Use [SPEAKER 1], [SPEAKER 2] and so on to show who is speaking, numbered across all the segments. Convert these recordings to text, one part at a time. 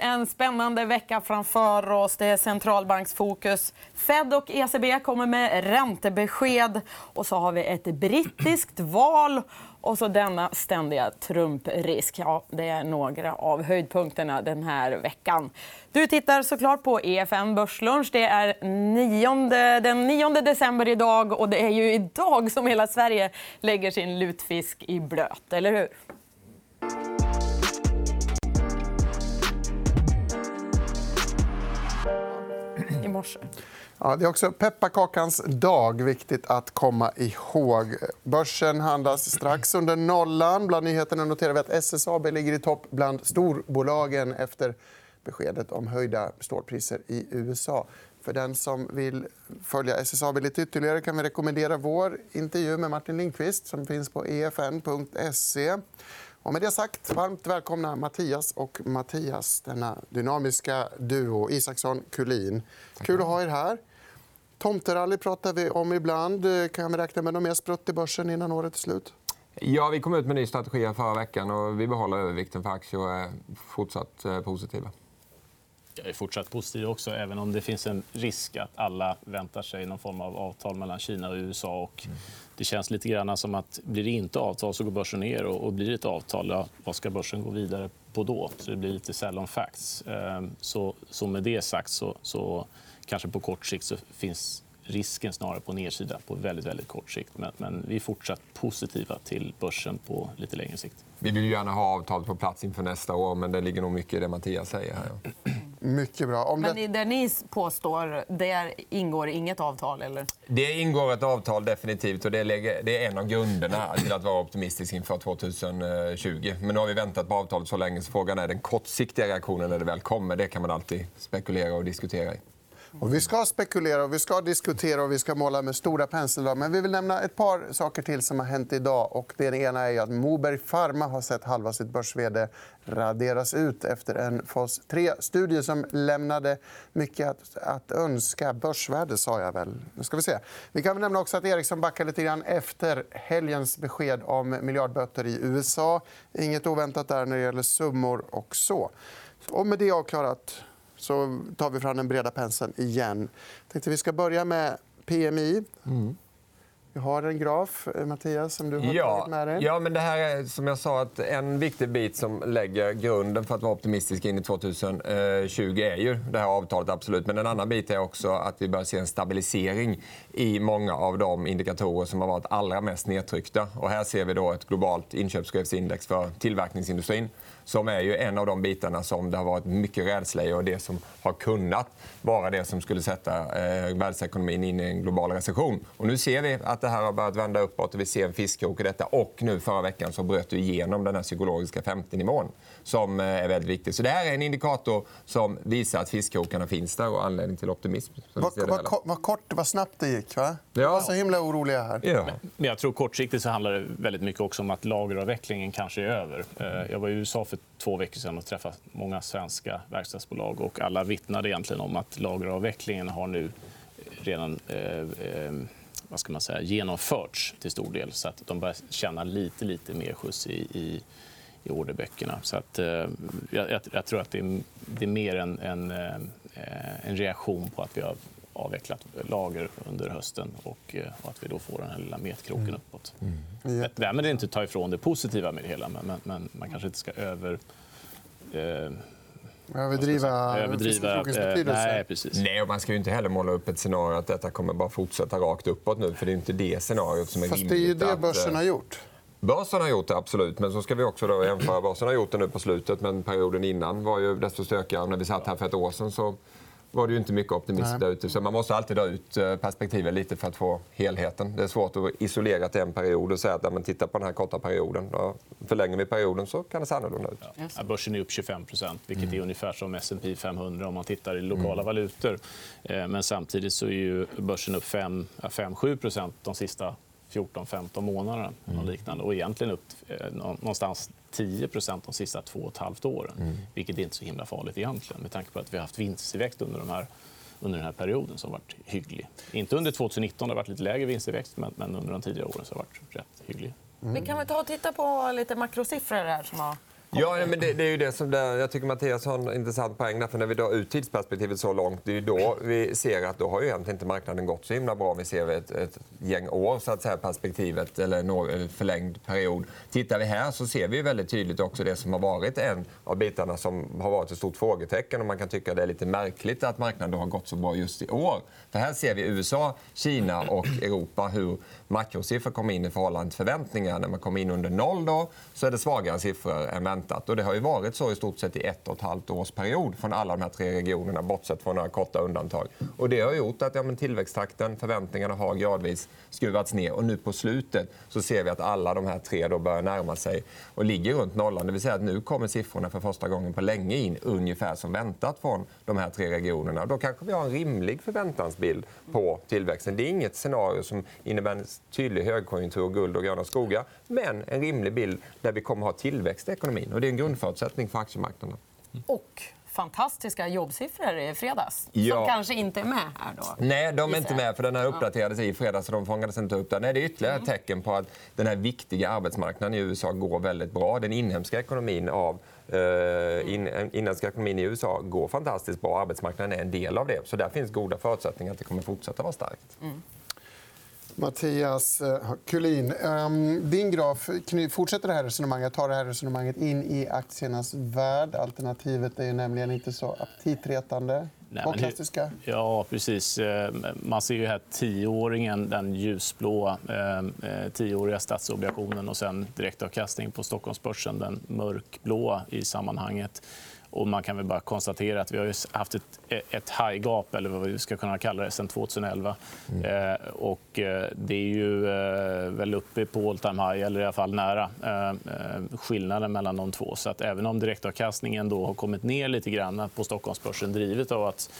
[SPEAKER 1] En spännande vecka framför oss. Det är centralbanksfokus. Fed och ECB kommer med räntebesked. Och så har vi ett brittiskt val och så denna ständiga Trump-risk. Ja, det är några av höjdpunkterna den här veckan. Du tittar såklart på EFN Börslunch. Det är 9, den 9 december idag. och Det är ju idag som hela Sverige lägger sin lutfisk i blöt. Eller hur? I morse.
[SPEAKER 2] Ja, det är också pepparkakans dag. Viktigt att komma ihåg. Börsen handlas strax under nollan. Bland nyheterna noterar vi att SSAB ligger i topp bland storbolagen efter beskedet om höjda stålpriser i USA. För den som vill följa SSAB lite ytterligare kan vi rekommendera vår intervju med Martin Lindqvist som finns på efn.se. Och med det sagt, varmt välkomna Mattias och Mattias, denna dynamiska duo. Isaksson, Kulin. Kul att ha er här. Tomterally pratar vi om ibland. Kan vi räkna med något mer sprutt i börsen innan året är slut?
[SPEAKER 3] Ja, vi kom ut med en ny strategi förra veckan. och Vi behåller övervikten för aktier och är fortsatt eh, positiva.
[SPEAKER 4] Jag är fortsatt positiv också, även om det finns en risk att alla väntar sig någon form av avtal mellan Kina och USA. Och det känns lite grann som att blir det inte avtal så går börsen ner. Och blir det ett avtal, ja, vad ska börsen gå vidare på då? Så det blir lite sell facts. Ehm, så, så med det sagt så, så kanske på kort sikt så finns risken snarare på nedsidan på väldigt, väldigt kort sikt. Men, men vi är fortsatt positiva till börsen på lite längre sikt.
[SPEAKER 3] Vi vill gärna ha avtalet på plats inför nästa år, men det ligger nog mycket i det Mattias säger. Här.
[SPEAKER 2] Mycket bra. Om
[SPEAKER 1] det... Men det ni påstår, där ingår inget avtal? Eller?
[SPEAKER 3] Det ingår ett avtal, definitivt. och Det är en av grunderna till att vara optimistisk inför 2020. Men nu har vi väntat på avtalet så länge. så Frågan är den kortsiktiga reaktionen när det väl kommer. Det kan man alltid spekulera och diskutera i.
[SPEAKER 2] Och vi ska spekulera, och vi ska diskutera och vi ska måla med stora penseldrag. Men vi vill nämna ett par saker till som har hänt idag. Och det ena är att Moberg Pharma har sett halva sitt börs raderas ut efter en fas 3-studie som lämnade mycket att, att önska. Börsvärde, sa jag väl. Nu ska vi se. Vi kan nämna också att Ericsson backar lite grann efter helgens besked om miljardböter i USA. Inget oväntat där när det gäller summor och så. Och med det avklarat så tar vi fram den breda penseln igen. Jag tänkte vi ska börja med PMI. Mm. Vi har en graf, eh, Mattias, som du har
[SPEAKER 3] ja.
[SPEAKER 2] tagit med dig.
[SPEAKER 3] Ja, men det här är som jag sa att en viktig bit som lägger grunden för att vara optimistisk in i 2020 är ju det här avtalet. absolut. Men en annan bit är också att vi börjar se en stabilisering i många av de indikatorer som har varit allra mest nedtryckta. Och här ser vi då ett globalt inköpschefsindex för tillverkningsindustrin som är ju en av de bitarna som det har varit mycket rädsla i och det som har kunnat vara det som skulle sätta eh, världsekonomin in i en global recession. Och nu ser vi att det här har börjat vända uppåt och vi ser en fiskkrok i detta. Och nu förra veckan så bröt du igenom den här psykologiska 50-nivån som eh, är väldigt viktig. Så det här är en indikator som visar att fiskkrokarna finns där och anledning till optimism.
[SPEAKER 2] Vad, vad, vad kort, vad snabbt det gick. Va? Ja. var så himla oroliga här.
[SPEAKER 4] Ja. Men jag tror kortsiktigt så handlar det väldigt mycket också om att lageravvecklingen kanske är över. Eh, jag var i USA för för två veckor sedan och träffat många svenska verkstadsbolag. Och alla vittnade egentligen om att lageravvecklingen har nu redan eh, eh, vad ska man säga, genomförts till stor del. Så att de börjar känna lite, lite mer skjuts i, i, i orderböckerna. Så att, eh, jag, jag, tror att det är, det är mer en, en, eh, en reaktion på att vi har avvecklat lager under hösten och, eh, och att vi då får den här lilla metkroken mm. uppåt. Mm. Därmed inte ta ifrån det positiva med det hela, men, men man kanske inte ska över... Eh,
[SPEAKER 2] Överdriva,
[SPEAKER 4] Överdriva
[SPEAKER 2] eh,
[SPEAKER 4] nej, precis.
[SPEAKER 3] Nej, och man ska ju inte heller måla upp ett scenario att detta kommer bara fortsätta rakt uppåt nu. För det är inte det scenariot som är
[SPEAKER 2] Fast det är ju det börsen har gjort.
[SPEAKER 3] Börsen har gjort det, absolut. Men så ska vi också då jämföra. Börsen har gjort det nu på slutet, men perioden innan var ju desto stökigare. När vi satt här för ett år sedan så var det ju inte mycket optimism där ute. Så man måste alltid dra ut eh, perspektivet lite för att få helheten. Det är svårt att isolera till en period och säga att ja, titta på den här korta perioden. Förlänger vi perioden så kan det se annorlunda ut.
[SPEAKER 4] Ja. Börsen är upp 25 vilket är mm. ungefär som S&P 500 om man tittar i lokala mm. valutor. Eh, men samtidigt så är ju börsen upp 5-7% de sista 14-15 månaderna. Mm. liknande. Och egentligen upp eh, någonstans 10% de sista två och ett halvt åren. Mm. Vilket är inte så himla farligt egentligen med tanke på att vi har haft vinsttillväxt under, de här, under den här perioden som varit hygglig. Inte under 2019, det har varit lite lägre vinsttillväxt men, men under de tidigare åren så har det varit rätt hygglig.
[SPEAKER 1] Mm. Vi kan vi ta och titta på lite makrosiffror här som har
[SPEAKER 3] Ja, men det, det, är ju det som där, jag tycker Mattias har en intressant poäng. Där, för när vi drar ut tidsperspektivet så långt, det är då vi ser att då har ju egentligen inte marknaden gått så himla bra. Vi ser ett, ett gäng år, så att säga, perspektivet, eller en förlängd period. Tittar vi här så ser vi väldigt tydligt också det som har varit en av bitarna som har varit ett stort frågetecken. Och man kan tycka det är lite märkligt att marknaden har gått så bra just i år. För här ser vi USA, Kina och Europa hur makrosiffror kommer in i förhållande till förväntningar. När man kommer in under noll då, så är det svagare siffror än väntat. Och det har ju varit så i stort sett i ett och ett halvt års period från alla de här tre regionerna, bortsett från några korta undantag. Och det har gjort att ja, men tillväxttakten, förväntningarna har gradvis skruvats ner. Och nu på slutet så ser vi att alla de här tre då börjar närma sig och ligger runt nollan. Det vill säga att nu kommer siffrorna för första gången på länge in ungefär som väntat från de här tre regionerna. Då kanske vi har en rimlig förväntansbild på tillväxten. Det är inget scenario som innebär en tydlig högkonjunktur, guld och gröna skogar. Men en rimlig bild där vi kommer att ha tillväxt i ekonomin. Och det är en grundförutsättning för aktiemarknaden.
[SPEAKER 1] Och fantastiska jobbsiffror i fredags ja. som kanske inte är med här. Då.
[SPEAKER 3] Nej, de är inte med. för Den här uppdaterades i fredags. Så de fångades inte upp där. Nej, det är ytterligare ett mm. tecken på att den här viktiga arbetsmarknaden i USA går väldigt bra. Den inhemska ekonomin av Uh, in, inhemska ekonomin i USA går fantastiskt bra. Arbetsmarknaden är en del av det. Så där finns goda förutsättningar att det kommer fortsätta vara starkt. Mm.
[SPEAKER 2] Mattias eh, Kulin, ehm, din graf fortsätter det här resonemanget, tar det här resonemanget in i aktiernas värld. Alternativet är nämligen inte så aptitretande. Nej, klassiska.
[SPEAKER 4] Ja, precis. Eh, man ser ju här tioåringen, den ljusblå eh, tioåriga statsobligationen och sen direktavkastning på Stockholmsbörsen, den mörkblå i sammanhanget. Och man kan väl bara konstatera att vi har haft ett, ett high gap, eller vad vi ska kunna kalla det, sen 2011. Mm. Eh, och eh, det är ju eh, väl uppe på all time high, eller i alla fall nära eh, eh, skillnaden mellan de två. Så att även om direktavkastningen då har kommit ner lite grann på Stockholmsbörsen drivet av att,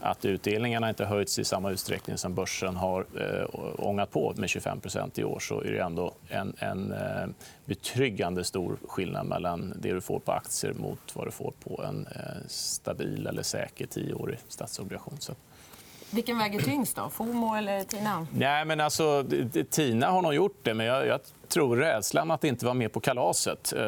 [SPEAKER 4] att utdelningarna inte höjts i samma utsträckning som börsen har eh, ångat på med 25% i år så är det ändå en, en eh, betryggande stor skillnad mellan det du får på aktier mot vad du får på en eh, stabil eller säker tioårig statsobligation. Så
[SPEAKER 1] vilken väger tyngst? då? FOMO eller TINA?
[SPEAKER 4] Nej, men alltså, TINA har nog gjort det. Men jag, jag tror rädslan att inte vara med på kalaset eh,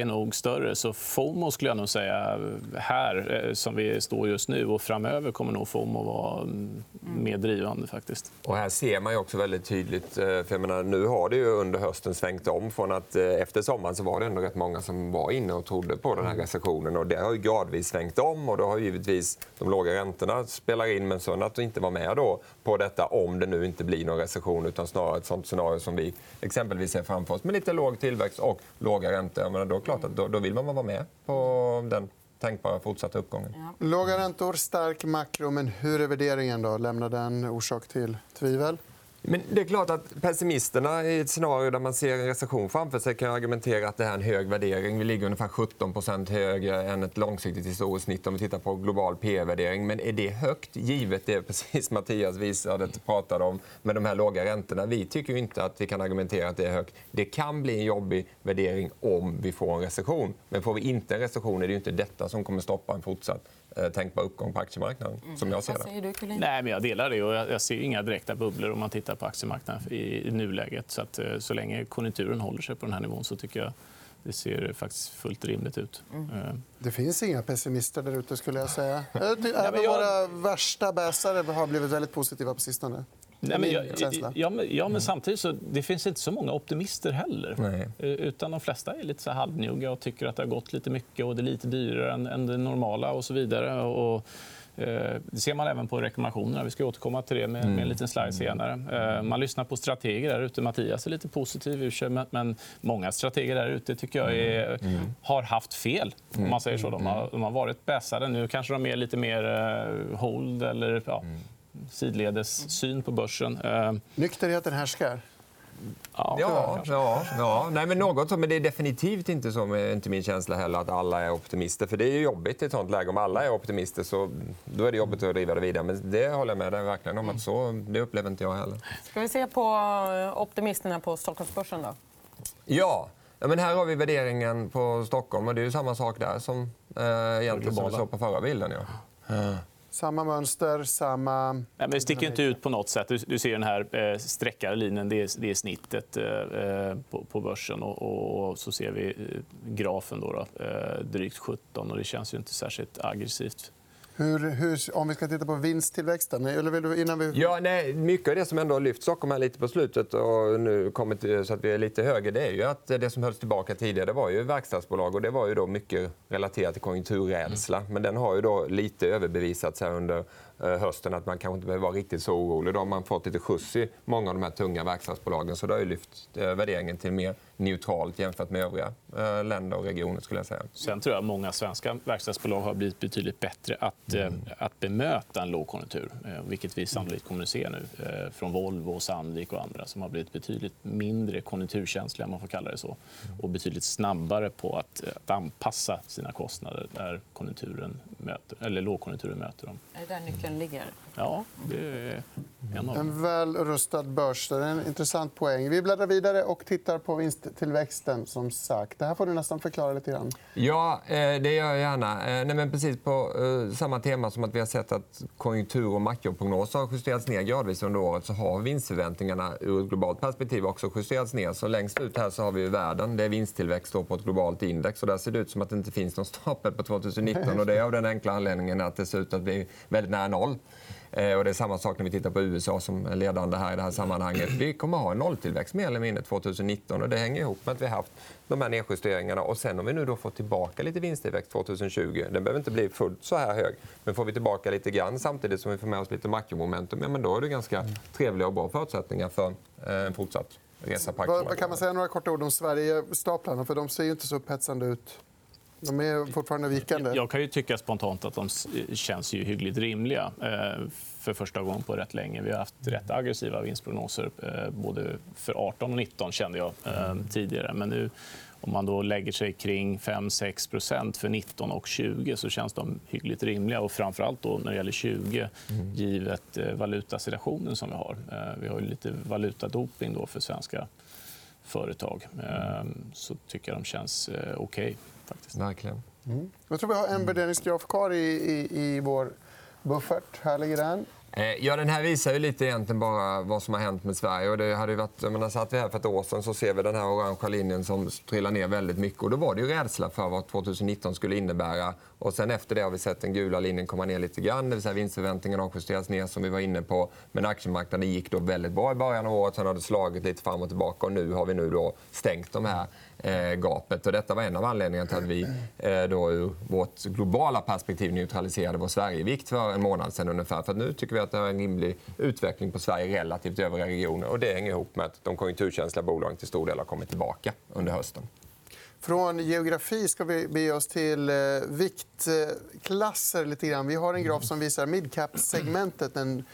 [SPEAKER 4] är nog större. Så FOMO skulle jag nog säga här, eh, som vi står just nu. och Framöver kommer nog FOMO vara mm, mer drivande. faktiskt.
[SPEAKER 3] Och här ser man också väldigt tydligt... Eh, för jag menar, nu har det ju under hösten svängt om. från att Efter sommaren så var det ändå rätt många som var inne och trodde på den här recessionen. Och det har ju gradvis svängt om. och då har givetvis De låga räntorna spelar in, men så att inte vara med då på detta om det nu inte blir någon recession utan snarare ett sånt scenario som vi exempelvis ser framför oss med lite låg tillväxt och låga räntor. Men då, klart att då, då vill man vara med på den tänkbara fortsatta uppgången.
[SPEAKER 2] Ja. Låga räntor, stark makro. Men hur är värderingen? då? Lämnar den orsak till tvivel?
[SPEAKER 3] Men det är klart att pessimisterna i ett scenario där man ser en recession framför sig kan argumentera att det här är en hög värdering. Vi ligger ungefär 17% högre än ett långsiktigt historiskt snitt om vi tittar på global P-värdering. Men är det högt, givet det precis Mattias visade pratade om med de här låga räntorna? Vi tycker inte att vi kan argumentera att det är högt. Det kan bli en jobbig värdering om vi får en recession. Men får vi inte en recession är det inte detta som kommer stoppa en fortsatt tänkbar uppgång på aktiemarknaden. Mm. Som jag ser det.
[SPEAKER 1] Du,
[SPEAKER 4] Nej, men jag delar det. jag ser inga direkta bubblor om man tittar på aktiemarknaden i nuläget. Så, att, eh, så länge konjunkturen håller sig på den här nivån så tycker jag det ser faktiskt fullt rimligt ut. Mm. Eh.
[SPEAKER 2] Det finns inga pessimister där ute. skulle jag säga. Även våra värsta bäsare har blivit väldigt positiva på sistone.
[SPEAKER 4] Nej, men jag, ja, men, ja, men samtidigt så det finns inte så många optimister heller. Nej. Eh, utan De flesta är lite så halvnjugga och tycker att det har gått lite mycket och det är lite dyrare än, än det normala. och så vidare. Och, eh, det ser man även på rekommendationerna. Vi ska återkomma till det med, med en mm. liten slide senare. Eh, man lyssnar på strateger där ute. Mattias är lite positiv, men många strateger där ute tycker jag är, mm. mm. har haft fel. om man säger så. De har, de har varit bäsade. Nu kanske de är lite mer hold eller ja, sidledes syn på börsen. Eh,
[SPEAKER 2] Nykterheten härskar?
[SPEAKER 3] Ja, ja, ja, ja. Nej, men något, men det är definitivt inte så, inte min känsla heller, att alla är optimister. För Det är jobbigt i ett sånt läge. Om alla är optimister så då är det jobbigt att driva det vidare. Men det håller jag med dig verkligen om. Att så, det upplever inte jag heller.
[SPEAKER 1] Ska vi se på optimisterna på Stockholmsbörsen? Då?
[SPEAKER 3] Ja. ja men här har vi värderingen på Stockholm. och Det är ju samma sak där som eh, egentligen som vi såg på förra bilden. Ja.
[SPEAKER 2] Samma mönster, samma...
[SPEAKER 4] Nej, men det sticker inte ut på något sätt. Du, ser den här eh, streckade linjen. Det är, snittet eh, på, börsen. Och, så ser vi eh, grafen, då, då drygt 17. Och det känns ju inte särskilt aggressivt.
[SPEAKER 2] Hur, hur, om vi ska titta på vinsttillväxten. Eller vill du, innan vi...
[SPEAKER 3] ja, nej, mycket av det som ändå har lyft Stockholm här lite på slutet och nu kommit så att vi är lite högre det är ju att det som hölls tillbaka tidigare det var ju verkstadsbolag. och Det var ju då mycket relaterat till konjunkturrädsla. Mm. Men den har ju då lite överbevisats här under hösten att man kanske inte behöver vara riktigt så orolig. Då har man fått lite skjuts i många av de här tunga verkstadsbolagen. Så det har ju lyft eh, värderingen till mer neutralt jämfört med övriga eh, länder och regioner. Skulle jag säga.
[SPEAKER 4] Sen tror jag att många svenska verkstadsbolag har blivit betydligt bättre att, mm. att bemöta en lågkonjunktur. Vilket vi sannolikt kommer att se nu från Volvo, Sandvik och andra som har blivit betydligt mindre konjunkturkänsliga man får kalla det så. och betydligt snabbare på att, att anpassa sina kostnader där konjunkturen möter, eller lågkonjunkturen möter dem.
[SPEAKER 1] Är det där nyckeln ligger?
[SPEAKER 4] Ja, det är en av
[SPEAKER 2] En väl rustad börs. Det är en intressant poäng. Vi bläddrar vidare och tittar på vinsttillväxten. Som sagt. Det här får du nästan förklara lite grann.
[SPEAKER 3] Ja, eh, det gör jag gärna. Eh, nej, men precis på eh, samma tema som att vi har sett att konjunktur och makroprognoser har justerats ner gradvis under året så har vinstförväntningarna ur ett globalt perspektiv också justerats ner. Så längst ut här så har vi världen. Det är vinsttillväxt på ett globalt index. Och där ser det ut som att det inte finns någon stapel på 2019. Och det är av den enkla anledningen att det ser ut att bli väldigt nära noll. Eh, och det är samma sak när vi tittar på USA som är ledande här i det här sammanhanget. Vi kommer att ha en nolltillväxt mer eller mindre 2019 och det hänger ihop med att vi har haft de här nedjusteringarna. Och sen om vi nu då får tillbaka lite vinsttillväxt 2020, den behöver inte bli fullt så här hög, men får vi tillbaka lite grann samtidigt som vi får med oss lite makromomentum, ja, men då är det ganska trevliga och bra förutsättningar för eh, en fortsatt resa på
[SPEAKER 2] kan man säga några korta ord om Sverigestaplarna? För de ser ju inte så upphetsande ut. De är fortfarande vikande.
[SPEAKER 4] Jag kan ju tycka spontant att de känns ju hyggligt rimliga eh, för första gången på rätt länge. Vi har haft rätt aggressiva vinstprognoser eh, både för 18 och 19 kände jag eh, tidigare. Men nu, om man då lägger sig kring 5-6% för 19 och 20 så känns de hyggligt rimliga. Och framförallt då när det gäller 20, mm. givet valutasituationen som vi har. Vi har lite valutadoping då för svenska företag. Så tycker jag de känns okej. Okay faktiskt.
[SPEAKER 3] Verkligen.
[SPEAKER 2] Mm. Jag tror vi har en värderingsgraf kvar i, i, i vår buffert. Här ligger den.
[SPEAKER 3] Eh, ja, den här visar ju lite egentligen bara vad som har hänt med Sverige. Och det hade varit, jag menar, satt vi här för ett år sedan så ser vi den här orangea linjen som trillar ner väldigt mycket. Och då var det ju rädsla för vad 2019 skulle innebära. Och sen efter det har vi sett den gula linjen komma ner lite grann. Det vill säga vinstförväntningarna har justerats ner som vi var inne på. Men aktiemarknaden gick då väldigt bra i början av året. Sen har det slagit lite fram och tillbaka. Och nu har vi nu då stängt de här Eh, gapet. Och detta var en av anledningarna till att vi eh, då ur vårt globala perspektiv neutraliserade vår Sverigevikt för en månad sedan ungefär. För nu tycker vi att det är en rimlig utveckling på Sverige relativt övriga regioner. Och det hänger ihop med att de konjunkturkänsliga bolagen till stor del har kommit tillbaka under hösten.
[SPEAKER 2] Från geografi ska vi bege oss till eh, viktklasser. Lite grann. Vi har en graf som visar midcap-segmentet. En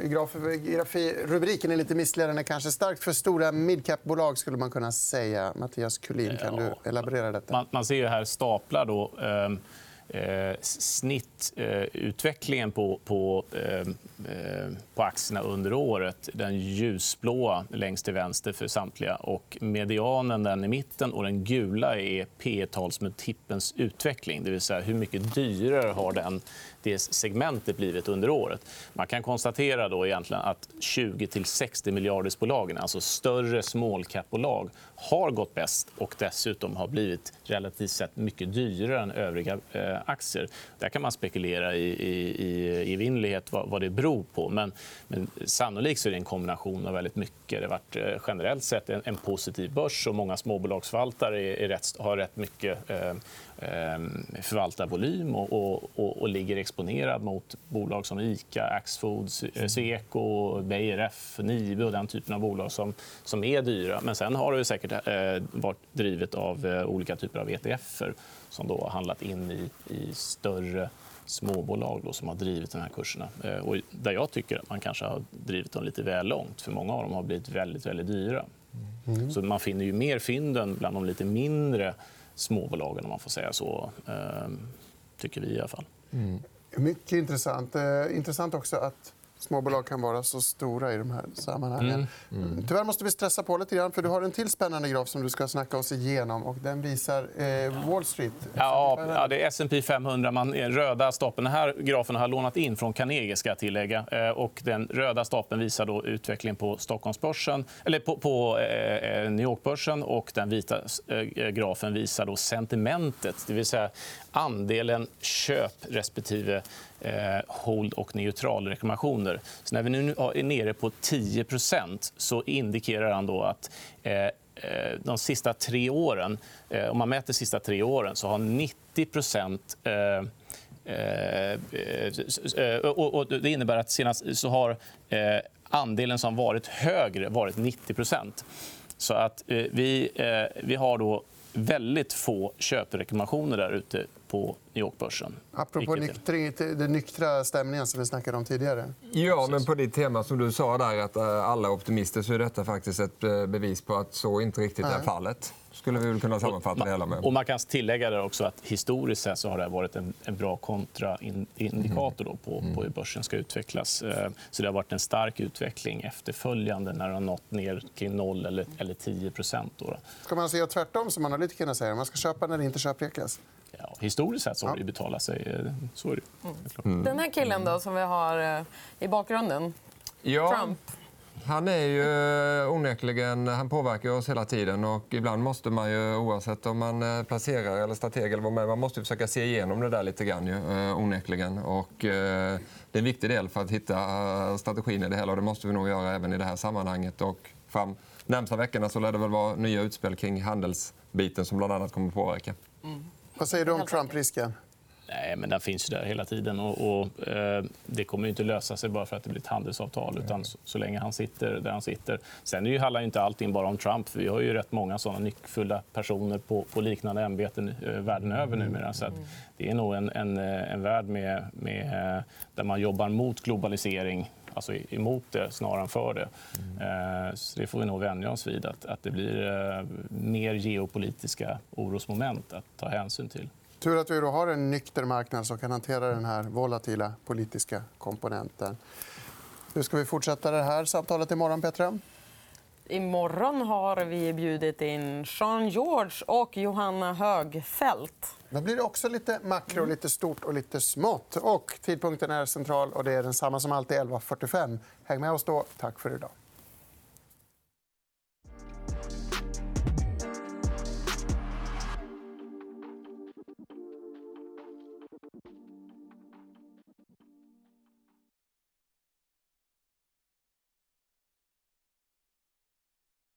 [SPEAKER 2] Grafi, rubriken är lite missledande. Kanske starkt för stora midcap-bolag. skulle man kunna säga. Mattias Kulin, kan du elaborera detta?
[SPEAKER 4] Man, man ser här staplar. Då, eh, eh, snittutvecklingen eh, på, på, eh, eh, på aktierna under året. Den ljusblåa längst till vänster för samtliga. och Medianen den i mitten och den gula är P talsmultipelns utveckling. Det vill säga hur mycket dyrare har den det segmentet blivit under året. Man kan konstatera då egentligen att 20-60 miljardersbolagen, alltså större small cap-bolag har gått bäst och dessutom har blivit relativt sett mycket dyrare än övriga eh, aktier. Där kan man spekulera i, i, i evinnerlighet vad, vad det beror på. Men, men sannolikt är det en kombination av väldigt mycket. Det har varit eh, generellt sett en, en positiv börs och många småbolagsförvaltare är, är rätt, har rätt mycket eh, Ehm, förvaltar volym och, och, och, och, ligger exponerad mot bolag som Ica, Axfoods, eh, Sweco, BRF, Nibe och den typen av bolag som, som är dyra. Men sen har det säkert eh, varit drivet av eh, olika typer av ETFer som då har handlat in i, i större småbolag då, som har drivit de här kurserna. Och där jag tycker att man kanske har drivit dem lite väl långt. för Många av dem har blivit väldigt, väldigt dyra. Mm. Så man finner ju mer fynden bland de lite mindre småbolagen, om man får säga så. Eh, tycker vi i alla fall.
[SPEAKER 2] Mm. Mycket intressant. Eh, intressant också att Småbolag kan vara så stora i de här sammanhangen.
[SPEAKER 3] Mm.
[SPEAKER 2] Tyvärr måste vi stressa på lite grann, för du har en till spännande graf som du ska snacka oss igenom. Och den visar eh, Wall Street.
[SPEAKER 4] Ja, ja, det är S&P 500. Man, är röda stapeln. Den här grafen har lånat in från Carnegie. Ska jag tillägga. Eh, Och den röda stapeln visar då utvecklingen på Stockholmsbörsen, eller på, på eh, New Yorkbörsen. och Den vita eh, grafen visar då sentimentet, det vill säga andelen köp respektive eh, hold och neutralrekommendationer. Så när vi nu är nere på 10% så indikerar han då att eh, eh, de sista tre åren, om man mäter de sista tre åren, så har 90 och Det innebär att senast så har andelen som varit högre varit 90% Så att vi, vi har då väldigt få köprekommendationer där ute på New York-börsen.
[SPEAKER 2] Apropå nykter, den nyktra stämningen som vi snackade om tidigare.
[SPEAKER 3] Ja, men på ditt tema som du sa där att eh, alla är optimister så är detta faktiskt ett eh, bevis på att så inte riktigt är fallet. Skulle vi väl kunna sammanfatta det hela med.
[SPEAKER 4] Och man kan tillägga där också att historiskt sett så har det varit en, en bra kontraindikator då på, på hur börsen ska utvecklas. Eh, Så det har varit en stark utveckling efterföljande när den har nått ner till 0 eller, eller 10 procent. Då.
[SPEAKER 2] Ska man säga tvärtom, som analytikerna säger? Man ska köpa när det inte köprekas.
[SPEAKER 4] Ja, historiskt sett så har det betalat sig. Eh, Så är det.
[SPEAKER 3] Mm.
[SPEAKER 1] Den här killen då, som vi har eh, i bakgrunden,
[SPEAKER 3] Ja,
[SPEAKER 1] Trump.
[SPEAKER 3] Han är ju eh, onekligen, han påverkar oss hela tiden och ibland måste man ju oavsett om man eh, placerar eller strateg eller vad man är, man måste ju försöka se igenom det där lite grann ju, eh, onekligen. Och, det är en viktig del för att hitta strategin i det hela och det måste vi nog göra även i det här sammanhanget. Och fram närmsta veckorna så lär det väl vara nya utspel kring handelsbiten som bland annat kommer påverka. Mm.
[SPEAKER 2] Vad säger du om Trump-risken?
[SPEAKER 4] Nej, men den finns ju där hela tiden. Och, och, eh, det kommer inte lösa sig bara för att det blir ett handelsavtal. Utan så, så länge han sitter där han sitter. Sen är ju, handlar inte allting bara om Trump. Vi har ju rätt många såna nyckfulla personer på, på liknande ämbeten eh, världen över numera. Så att det är nog en, en, eh, en värld med, med, eh, där man jobbar mot globalisering alltså emot det snarare än för det. Eh, Så det får vi nog vänja oss vid, att, att det blir mer geopolitiska orosmoment att ta hänsyn till.
[SPEAKER 2] Tur att vi då har en nykter marknad som kan hantera den här volatila politiska komponenten. Hur ska vi fortsätta det här samtalet imorgon, Petra?
[SPEAKER 1] Imorgon har vi bjudit in Jean George och Johanna Högfeldt.
[SPEAKER 2] Då blir det också lite makro, lite stort och lite smått. Och tidpunkten är central och det är densamma som alltid 11.45. Häng med oss då. Tack för idag.